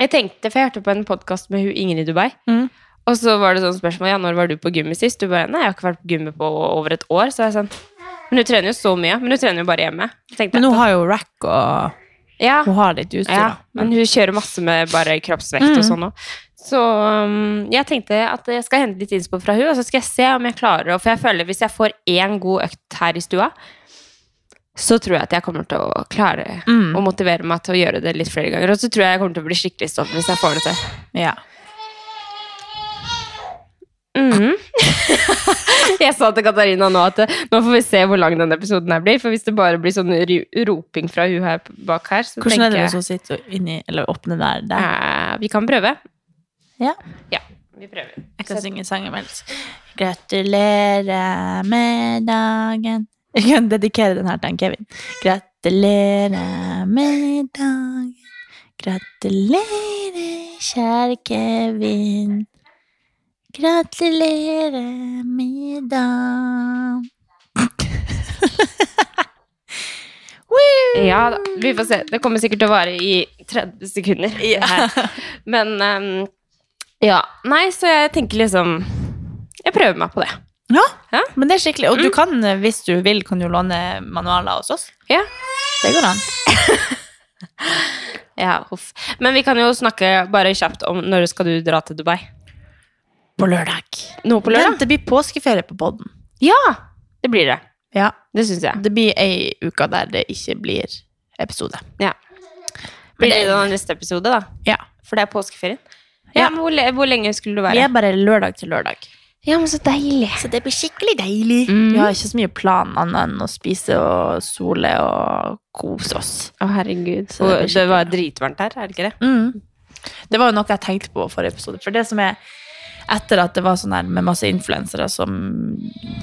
Jeg tenkte, for jeg hørte på en podkast med hun Ingrid Dubai. Mm. Og så var det sånn spørsmål ja, når var du på gymmet sist? Du bare nei, jeg har ikke vært på gymmet på over et år. Så jeg sånn Men du trener jo så mye. Men du trener jo bare hjemme. Tenkte Men hun har jo rack, og ja, hun har litt utstyr. ja, men hun kjører masse med bare kroppsvekt og Mm. sånn òg. Så um, jeg tenkte at jeg skal hente litt innspo fra hun, og så skal jeg se om jeg klarer å For jeg føler hvis jeg får én god økt her i stua, så tror jeg at jeg kommer til å klare Mm. å motivere meg til å gjøre det litt flere ganger. Og så tror jeg jeg kommer til å bli skikkelig stolt hvis jeg får det til. Ja. Mhm. jeg sa til Katarina nå at nå får vi se hvor lang denne episoden her blir. For hvis det bare blir sånn roping fra hun her bak her, så Hvordan er det å sitte inni, eller åpner der? der? eh, Vi kan prøve. Ja. Ja, vi prøver. Jeg kan synge sangen mens. Gratulerer med dagen Jeg kan dedikere den her til Kevin. Gratulerer med dagen. Gratulerer, kjære Kevin. Gratulerer med dagen. Ja, da, vi får se. Det kommer sikkert til å vare i 30 sekunder. Men ehm, ja. Nei, så jeg tenker liksom Jeg prøver meg på det. Ja, Ja. men det er skikkelig. Og du kan, eh, hvis du vil, kan du låne manualer hos oss. Ja. Det går an. ja huff. Men vi kan jo snakke bare kjapt om når skal du dra til Dubai? På lørdag. Nå på lørdag? Det blir påskeferie på podden. Ja! Det blir det. Ja. Det syns jeg. Det blir ei uke der det ikke blir episode. Ja. Blir det det neste episode, da? Ja. For det er påskeferien. Ja, Ja. men hvor, hvor lenge skulle du Vi være? er bare lørdag til lørdag. Ja, men så deilig. Så det blir skikkelig deilig. Mm. Vi har ikke så mye plan annet enn å spise og sole og kose oss. Å, herregud. Så det Og det var dritvarmt her, er det ikke det? Mm. Det var jo noe jeg tenkte på forrige episode. For det som er etter at det var sånn her med masse influensere som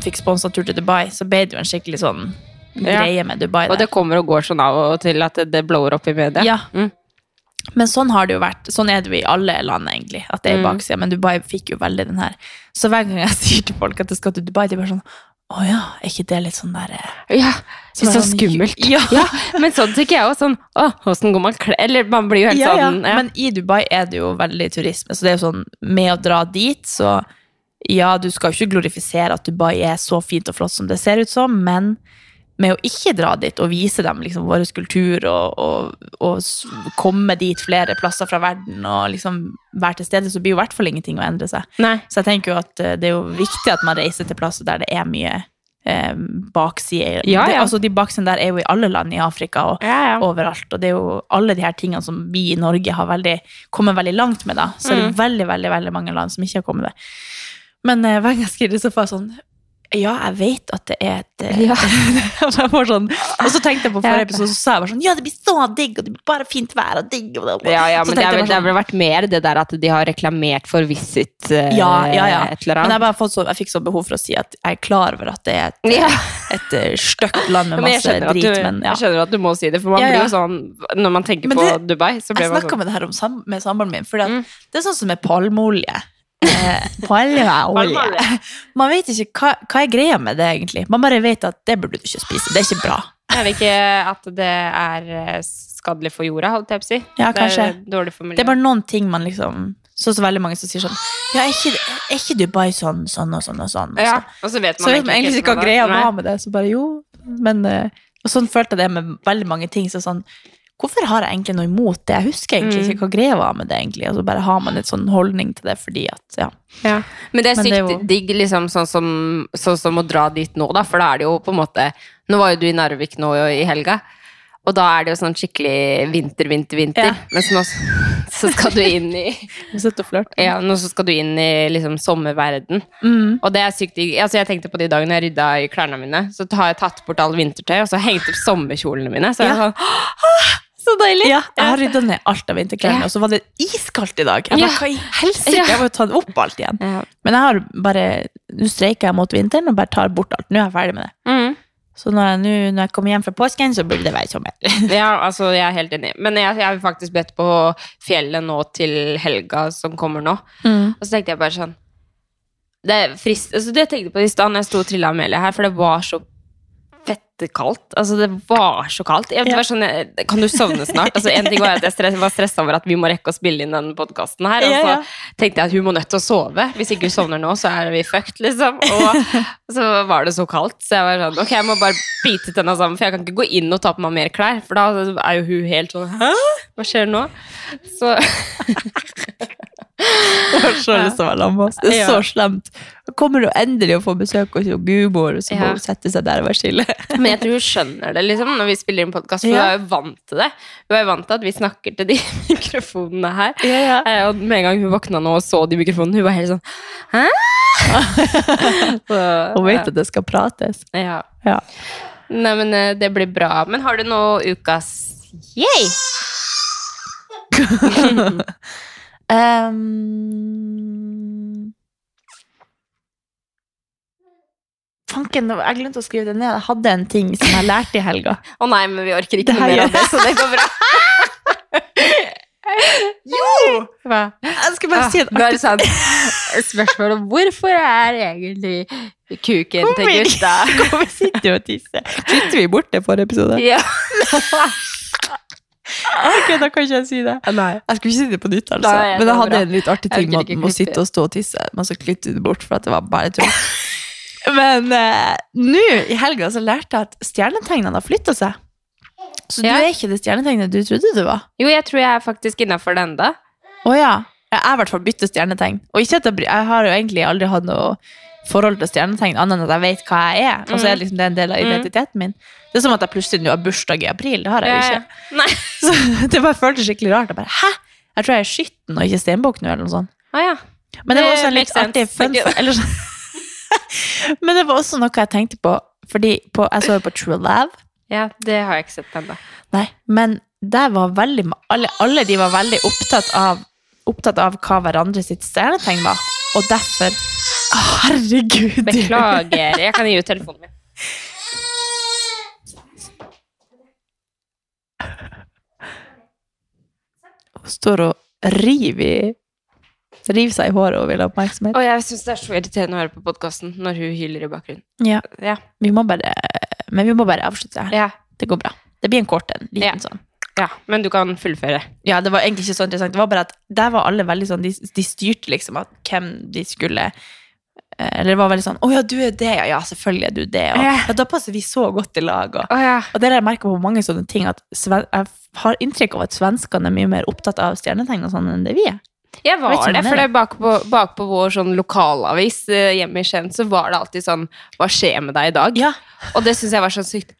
fikk sponsa tur til Dubai, så ble det jo en skikkelig sånn Ja. greie med Dubai. Der. Og det kommer og går sånn av og til at det, det blower opp i media. Ja. Mm. Men sånn har det jo vært. Sånn er det jo i alle land, egentlig. At det er Mm. baksida. Men Dubai fikk jo veldig den her. Så hver gang jeg sier til folk at jeg skal til Dubai, de bare sånn Å ja, er ikke det litt sånn der eh, Ja, Så så, er sånn- skummelt. Ja. men sånn tenker jeg også. Sånn, å, hvordan går man kledd? Eller man blir jo helt ja, ja. sånn ja. Men i Dubai er det jo veldig turisme, så det er jo sånn med å dra dit, så ja, du skal jo ikke glorifisere at Dubai er så fint og flott som det ser ut som, men med å ikke dra dit og vise dem liksom vår kultur og, og, og komme dit flere plasser fra verden og liksom være til stede, så blir jo i hvert fall ingenting å endre seg. Nei. Så jeg tenker jo at eh, det er jo viktig at man reiser til plasser der det er mye eh, baksider. Ja, ja. altså, de baksidene der er jo i alle land i Afrika og Ja, overalt. Og det er jo alle de her tingene som vi i Norge har veldig, kommet veldig langt med, da. Så er det Mm. veldig, veldig veldig mange land som ikke har kommet det. Men eh, hver gang jeg skriver så får jeg sånn ja, jeg vet at det er et eh, Ja. jeg får sånn, Og så tenkte jeg på forrige episode, så sa jeg bare sånn Ja, det blir så digg, og det blir bare fint vær og digg. Og Ja, ja, men det, vel- har vel vært mer det der at de har reklamert for Visit uh, Ja, ja, ja. et eller Men jeg, så, jeg fikk så behov for å si at jeg er klar over at det er et, Ja. et et stygt land med masse drit, du, men ja. jeg skjønner at du må si det, for man blir jo sånn Når man tenker det, på Dubai, så blir Jeg man snakka sånn med det her om med samboeren min, for Mm. det er sånn som med palmeolje. Eh, palmeolje. Man vet ikke hva, hva er greia med det, egentlig. Man bare vet at det burde du ikke spise. Det er ikke bra. Jeg vet ikke at det er eh, skadelig for jorda, holdt jeg på å si? Ja, Det kanskje. Det er bare noen ting man liksom Så så veldig mange som sier sånn Ja, er ikke, er ikke Dubai sånn, sånn og sånn og sånn? Og ja, så, og så vet så man vet man egentlig ikke hva greia. Var med det. Så bare jo. Men eh, Og sånn følte jeg det med veldig mange ting. Så sånn Hvorfor har jeg egentlig noe imot det? Jeg husker egentlig Mm. ikke hva greia var med det, egentlig. Og så bare har man et sånn holdning til det fordi at Ja. Ja. Men det er sykt jo- digg, liksom, sånn som, sånn som å dra dit nå, da. For da er det jo på en måte Nå var jo du i Narvik nå i helga, og da er det jo sånn skikkelig vinter, vinter, vinter. Ja. Mens nå så skal du inn i. Ja, nå så skal du inn i liksom sommerverden. Mm. Og det er sykt digg. Altså, jeg tenkte på de dagene jeg rydda i klærne mine, så har jeg tatt bort all vintertøy, og så hengt opp sommerkjolene mine. Så jeg er sånn Så deilig! Ja, jeg har rydda ned alt av vinterklærne, og så var det iskaldt i dag. Jeg bare, hva i helsike? Ja. Jeg må jo ta opp alt igjen. Men jeg har bare Nå streiker jeg mot vinteren og bare tar bort alt. Nå er jeg ferdig med det. Mm. Så når jeg, nå- når jeg kommer hjem fra påsken, så burde det være sommer. Ja, altså, jeg er helt enig. Men jeg, jeg har faktisk bedt på fjellet nå til helga som kommer nå. Mm. Og så tenkte jeg bare sånn Det er frist, altså det tenkte jeg på i stad når jeg sto og trilla Amelie her, for det var så fette kaldt. Altså, det var så kaldt. Jeg, var sånn, kan du sovne snart? Altså, en ting var at jeg stress, var stressa over at vi må rekke å spille inn denne podkasten her. Og så tenkte jeg at hun må nødt til å sove. Hvis ikke hun sovner nå, så er vi fucked, liksom. Og så var det så kaldt, så jeg var sånn Ok, jeg må bare bite tenna sammen, for jeg kan ikke gå inn og ta på meg mer klær, for da er jo hun helt sånn Hæ? Hva skjer nå? Så Det var så lyst til å være sammen med oss. Det er så slemt. Kommer du endelig å få besøk hos gudmor, og så må hun sette seg der og være stille. Men jeg tror hun skjønner det liksom, når vi spiller inn podkast, for hun er jo vant til det. Hun er vant til at vi snakker til de mikrofonene her. Ja, ja. Eh, Og med en gang hun våkna nå og så de mikrofonene, hun var helt sånn Hæ? så, Og vet at det skal prates. ja. Ja. Nei, men eh, det blir bra. Men har du noe ukas Yay! Um, Fanken, jeg glemte å skrive det ned. Jeg hadde en ting som jeg lærte i helga. Å nei, men vi orker ikke noe mer av det, så det går bra. Jo! Hva? Jeg skal bare si et er artig det sånn spørsmål om hvorfor er egentlig kuken til gutta gutta vi sitter du og tisser? Klippte vi bort det forrige episode? Ja. Ok, da kan ikke jeg si det. Nei. Jeg skulle ikke si det på nytt, altså. Nei, Men jeg hadde bra. en litt artig ting med klippe. sitte og stå og tisse. Men så klytter vi det bort, for at det var bare tull. Men eh, nå i helga så lærte jeg at stjernetegnene har flytta seg. Så Ja. du er ikke det stjernetegnet du trodde du var. Jo, jeg tror jeg er faktisk innafor det enda. Å ja. Jeg er i hvert fall bytte stjernetegn. Og ikke at jeg, bry- jeg har jo egentlig aldri hatt noe forhold til stjernetegn, annet enn at jeg vet hva jeg er. Og så er liksom det en del av identiteten min. Det er som at jeg plutselig nå har bursdag i april. Det har jeg jo ikke. Nei. Så det bare føltes skikkelig rart. Jeg bare, Hæ? Jeg tror jeg er skytten og ikke stenbukk nå, eller noe sånt. Ah, ja. Men det var Det også en litt makes sense. artig fun fact. Eller sånn. Men det var også noe jeg tenkte på, fordi på, jeg så jo på True Love. ja. Det har jeg ikke sett ennå. Nei, men der var veldig alle, alle de var veldig opptatt av opptatt av hva hverandre sitt stjernetegn var. Og derfor Å, Herregud! Beklager. Jeg kan gi ut telefonen min. Hun står og river i River seg i håret og vil ha oppmerksomhet. Og jeg syns det er så irriterende å høre på podkasten når hun hyler i bakgrunnen. Ja, Ja. vi må bare, men vi må bare avslutte her. Ja. Det går bra. Det blir en kort en. Liten Ja. sånn. ja. Men du kan fullføre. Ja, det var egentlig ikke så interessant. Det var bare at der var alle veldig sånn De, de styrte liksom at hvem de skulle eh, Eller det var veldig sånn Å ja, du er det, ja. Ja, selvfølgelig er du det. Og, Ja. ja, da passer vi så godt i lag. Og, oh, ja. og det har jeg merka på mange sånne ting, at jeg har inntrykk av at svenskene er mye mer opptatt av stjernetegn og sånn enn det vi er. Jeg var det, det for det bakpå bak på vår sånn lokalavis eh, hjemme i Skien, så var det alltid sånn Hva skjer med deg i dag? Ja. Og det syns jeg var sånn sykt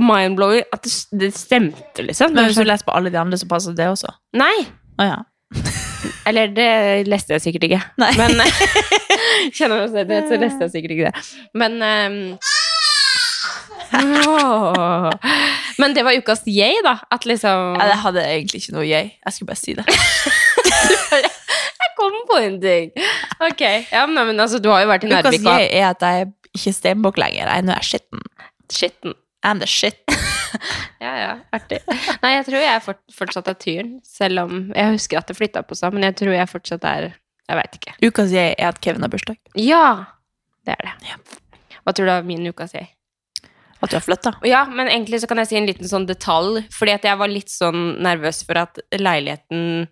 mind-blowing at det, det stemte, liksom. Men hvis du leser på alle de andre, så passer det også. Nei! Oh, ja. Eller det leste jeg sikkert ikke. Nei. Men Kjenner du det, så leste jeg sikkert ikke det. Men um. Men det var ukas yay, da. At liksom ja, Jeg hadde egentlig ikke noe jeg. Jeg skulle bare si det. Jeg kom på en ting! Ok. Ja, men, men altså, du har jo vært i Narvik Ukas jeg er at jeg er ikke steinbukk lenger. Jeg nå er skitten. Skitten. I'm the shit. Ja, ja. Artig. Nei, jeg tror jeg fortsatt er tyren. Selv om Jeg husker at det flytta på seg, men jeg tror jeg fortsatt er Jeg veit ikke. Ukas jeg er at Kevin har bursdag. Ja! Det er det. Hva tror du er min ukas jeg? At du har flytta. Ja, men egentlig så kan jeg si en liten sånn detalj. Fordi at jeg var litt sånn nervøs for at leiligheten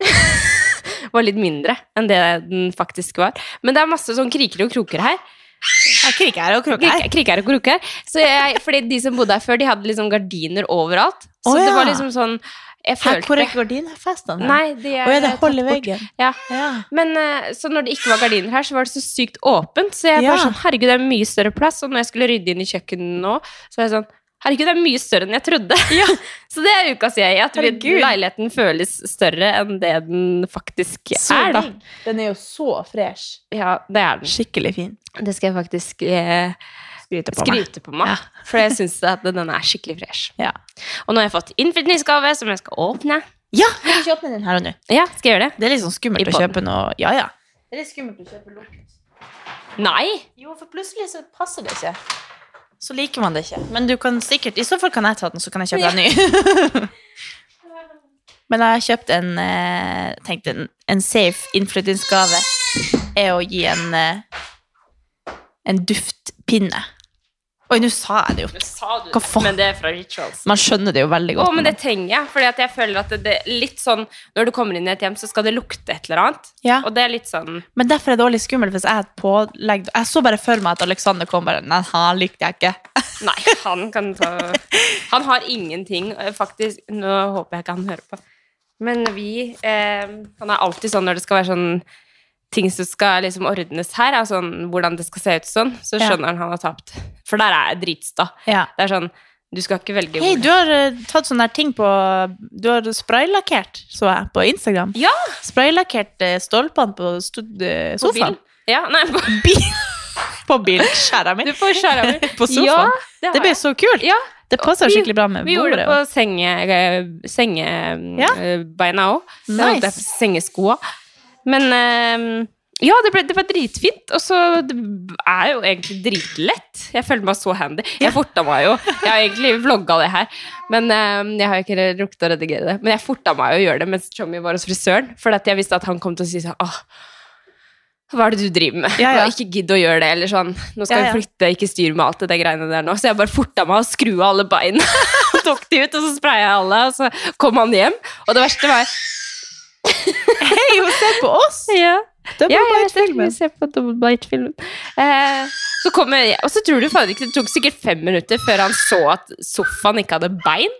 var litt mindre enn det den faktisk var. Men det er masse sånn kriker og kroker her. Kriker og kroker. Kriker, Kriker og kroker. Så jeg, fordi de som bodde her før, de hadde liksom gardiner overalt. Så Å, det var liksom sånn Jeg følte hvor er gardinfestene? Nei, de er Å ja, det er hold i veggen. Ja. Ja. Men eh, så når det ikke var gardiner her, så var det så sykt åpent. Så jeg Ja. bare sånn, herregud, det er mye større plass. Og når jeg skulle rydde inn i kjøkkenet nå, så var jeg sånn, herregud, det er mye større enn jeg trodde. så det er ukas jeg, at vi, Herregud. leiligheten føles større enn det den faktisk Så er, da. Den er jo så fresh. Ja, det er den. Skikkelig fin. Det skal jeg faktisk eh, Skryte på meg. på meg. Ja. For jeg syns at den er skikkelig fresh. Ja. Og nå har jeg fått innflytningsgave som jeg skal åpne. ja, jeg du ikke åpne den her og nå. Ja, skal jeg gjøre det? Det er litt sånn skummelt å kjøpe noe Ja, ja. Det er litt skummelt å kjøpe lukt. Nei! Jo, for plutselig så passer det ikke. Så liker man det ikke. Men du kan sikkert I så fall kan jeg ta den, så kan jeg kjøpe en ny. Men jeg har kjøpt en eh, tenkte en, en safe innflyttingsgave er å gi en eh, en duftpinne. Oi, nå sa jeg det jo. Hva faen? Men det er fra Rituals. Man skjønner det jo veldig godt. Å, men det trenger jeg, at jeg føler at det, er litt sånn Når du kommer inn i et hjem, så skal det lukte et eller annet. ja. Og det er litt sånn Men derfor er det også litt skummelt hvis jeg har et pålegg Jeg så bare for meg at Alexander kom bare Nei, han likte jeg ikke. Nei, han kan ta Han har ingenting, eh, faktisk. Nå håper jeg ikke han hører på. Men vi eh, Han er alltid sånn når det skal være sånn ting som skal liksom ordnes her, er sånn, hvordan det skal se ut sånn, så skjønner han han har tapt. For der er jeg dritsta. Ja. Det er sånn Du skal ikke velge Hei, du har uh, tatt sånne ting på Du har spraylakkert, så jeg, på Instagram. Ja! Spraylakkert uh, stolpene på stud, eh, På sofaen. bil. Ja, nei, på, Bil. på mi. får skjære av På sofaen. Ja, Det det blir jeg. så kult. Ja, Det passer Vi- skikkelig bra med Vi gjorde det på på senge, sengebeina Ja. òg. Nice. Sengeskoa. Men uh, Ja, det, ble, det var dritfint, og så det er jo egentlig dritlett. Jeg føler meg så handy. Jeg forta meg jo. Jeg har egentlig vlogga det her, men eh, jeg har ikke rukket å redigere det. Men jeg forta meg jo å gjøre det mens Tommy var hos frisøren, for jeg visste at han kom til å si sånn åh, hva er det du driver med? Ja, ja. Ikke gidd å gjøre det, eller sånn. Nå skal Ja, ja. vi flytte, ikke styr med alt det der greiene der nå. Så jeg bare forta meg å skru av alle beina. og tok de ut, og så spraya jeg alle, og så kom han hjem. Og det verste var Hei, hun ser på oss! ja. Double Ja. Bite-filmen. Vi ser på Double Bite-filmen. Eh, så kommer og så tror du faen ikke Det tok sikkert fem minutter før han så at sofaen ikke hadde bein.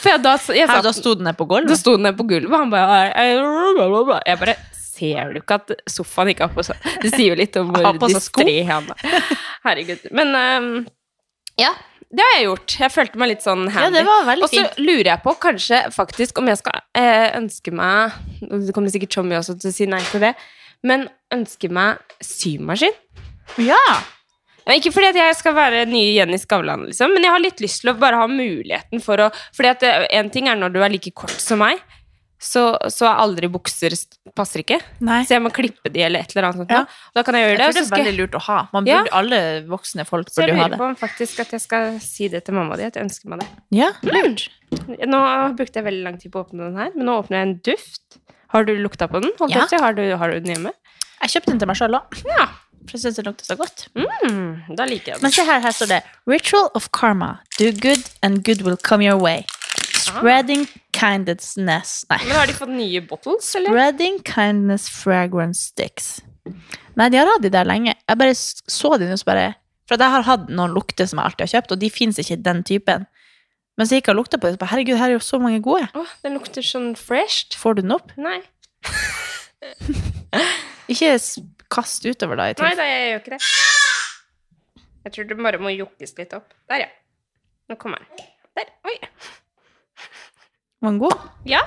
For jeg, da, jeg Her, da sto den ned på da gulvet. sto den ned på gulvet, og han bare Jeg bare Ser du ikke at sofaen ikke har på seg Det sier jo litt om hvor distré han er. Herregud. Men ehm, ja, det har jeg gjort. Jeg følte meg litt sånn Ja, handy. veldig Og så lurer jeg på kanskje faktisk om jeg skal eh, ønske meg Det kommer sikkert Tommy også til å si nei til det, men ønske meg symaskin. Ja! Ja, Ikke fordi jeg skal være nye Jenny Skavlan, liksom, men jeg har litt lyst til å bare ha muligheten for å Fordi at eh, en ting er når du er like kort som meg, så, så er aldri bukser passer ikke. Nei. Så jeg må klippe de eller et eller annet sånt. Ja. Da kan jeg Jeg gjøre det. tror det er skal veldig lurt å ha. Man Ja. Alle voksne folk Så jeg burde ha lurer det. på om faktisk at jeg skal si det til mamma di, at jeg ønsker meg det. Ja, lurt. Nå brukte jeg veldig lang tid på å åpne den her, men nå åpner jeg en duft. Har du lukta på den? Holdt Ja. jeg si. Har, du, har du den hjemme? Jeg kjøpte den til meg sjøl òg, Ja. for jeg syns den lukter så godt. Mm, da liker jeg Men se her, her står det Ritual of karma. Do good and good will come your way. Spreading kindness Nei. Men har de fått nye bottles, eller? Spreading kindness fragrance sticks. Nei, de har hatt de der lenge. Jeg bare så de nå, så bare For jeg har hatt noen lukter som jeg alltid har kjøpt, og de fins ikke i den typen. Men så gikk jeg og lukta på det, så bare herregud, her er jo så mange gode. Åh, den lukter sånn fresh. Får du den opp? Nei. Ikke kast utover, da. Nei da, jeg gjør ikke det. Jeg tror du bare må jokkes litt opp. Der, ja. Nå kommer den. Der. Oi. Var den god? Ja,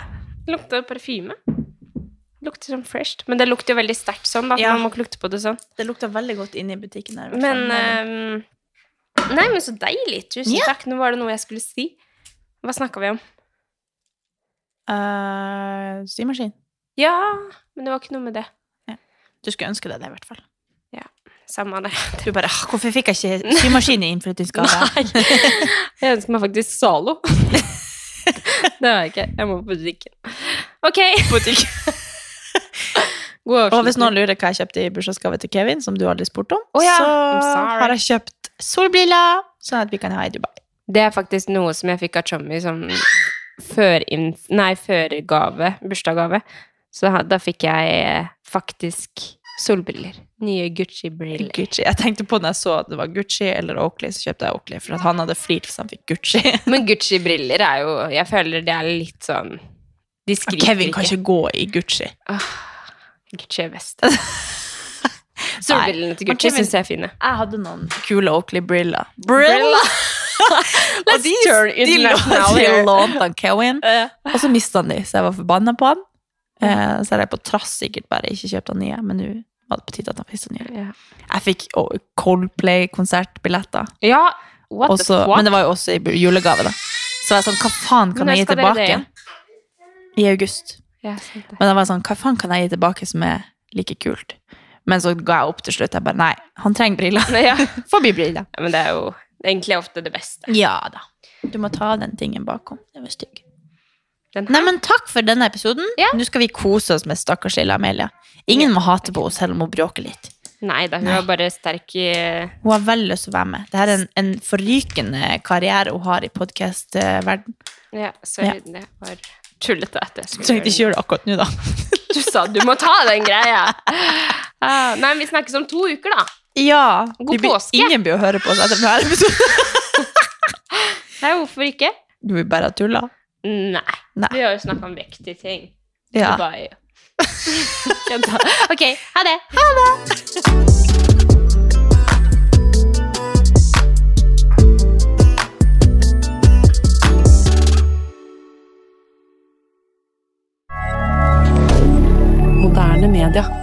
det lukter parfyme. Det lukter sånn fresh. Men det lukter jo veldig sterkt sånn, da. Ja. Man må ikke lukte på det sånn. Det lukter veldig godt inne i butikken her. Men ehm, Nei, men så deilig. Tusen Ja. takk. Nå var det noe jeg skulle si. Hva snakka vi om? Uh, Symaskin. Ja, men det var ikke noe med det. Du skulle ønske deg det, i hvert fall. Samme det. Du bare «Ah, Hvorfor fikk jeg ikke symaskin i innflyttingsgave? Nei. Jeg ønsker meg faktisk Zalo. det har jeg ikke. Jeg må på butikken. Ok. God Og hvis noen lurer hva jeg kjøpte i bursdagsgave til Kevin, som du aldri spurte om, oh, ja, så har jeg kjøpt solbriller, sånn at vi kan ha i Dubai. Det er faktisk noe som jeg fikk av Chommy som førgave. Bursdagsgave. Så da, da fikk jeg eh, faktisk solbriller. Nye Gucci-briller. Gucci. Jeg tenkte på når jeg så at det var Gucci eller Oakley, så kjøpte jeg Oakley, for at han hadde flirt hvis han fikk Gucci. Men Gucci-briller er jo Jeg føler det er litt sånn De skriker Kevin kan ikke gå i Gucci. Gucci er best. Solbrillene til Gucci Kevin- syns jeg er fine. Jeg hadde noen kule Oakley-briller. Briller. Og de, turn de, international de here. lånte han Kevin, og så mista han de, så jeg var forbanna på han. Eh, så er jeg på trass sikkert bare ikke kjøpt den nye, men nå var det på tide at han fikk den nye. Jeg fikk Coldplay-konsertbilletter. Ja, what Også, the fuck? men det var jo også i julegave, da. Så jeg var sånn, hva faen kan jeg gi det tilbake? I august. Ja. Men da var jeg sånn, hva faen kan jeg gi tilbake som er like kult? Men så ga jeg opp til slutt. Jeg bare, nei, han trenger briller. Ja. Forbi briller. Ja, men det er jo egentlig ofte det beste. Ja da. Du må ta den tingen bakom. Det var stygg. Nei, men takk for denne episoden. Ja. Nå skal vi kose oss med stakkars lille Amelia. Ingen må hate på henne selv om hun bråker litt. Nei da, hun Nei. er bare sterk i Hun har veldig lyst til å være med. Dette er en, en forrykende karriere hun har i podkast-verden. Ja, sorry, det var tullete Du Trengte ikke gjøre det akkurat nå, da. Du sa du må ta den greia! Uh, nei, vi snakkes om to uker, da. Ja. God blir- påske. Ingen blir å høre på oss etter denne episoden. Nei, hvorfor ikke? Du vil bare tulla. Nei. Nei. Vi har jo snakka om viktige ting. Ja. Dubai. ha det ha det. Moderne media.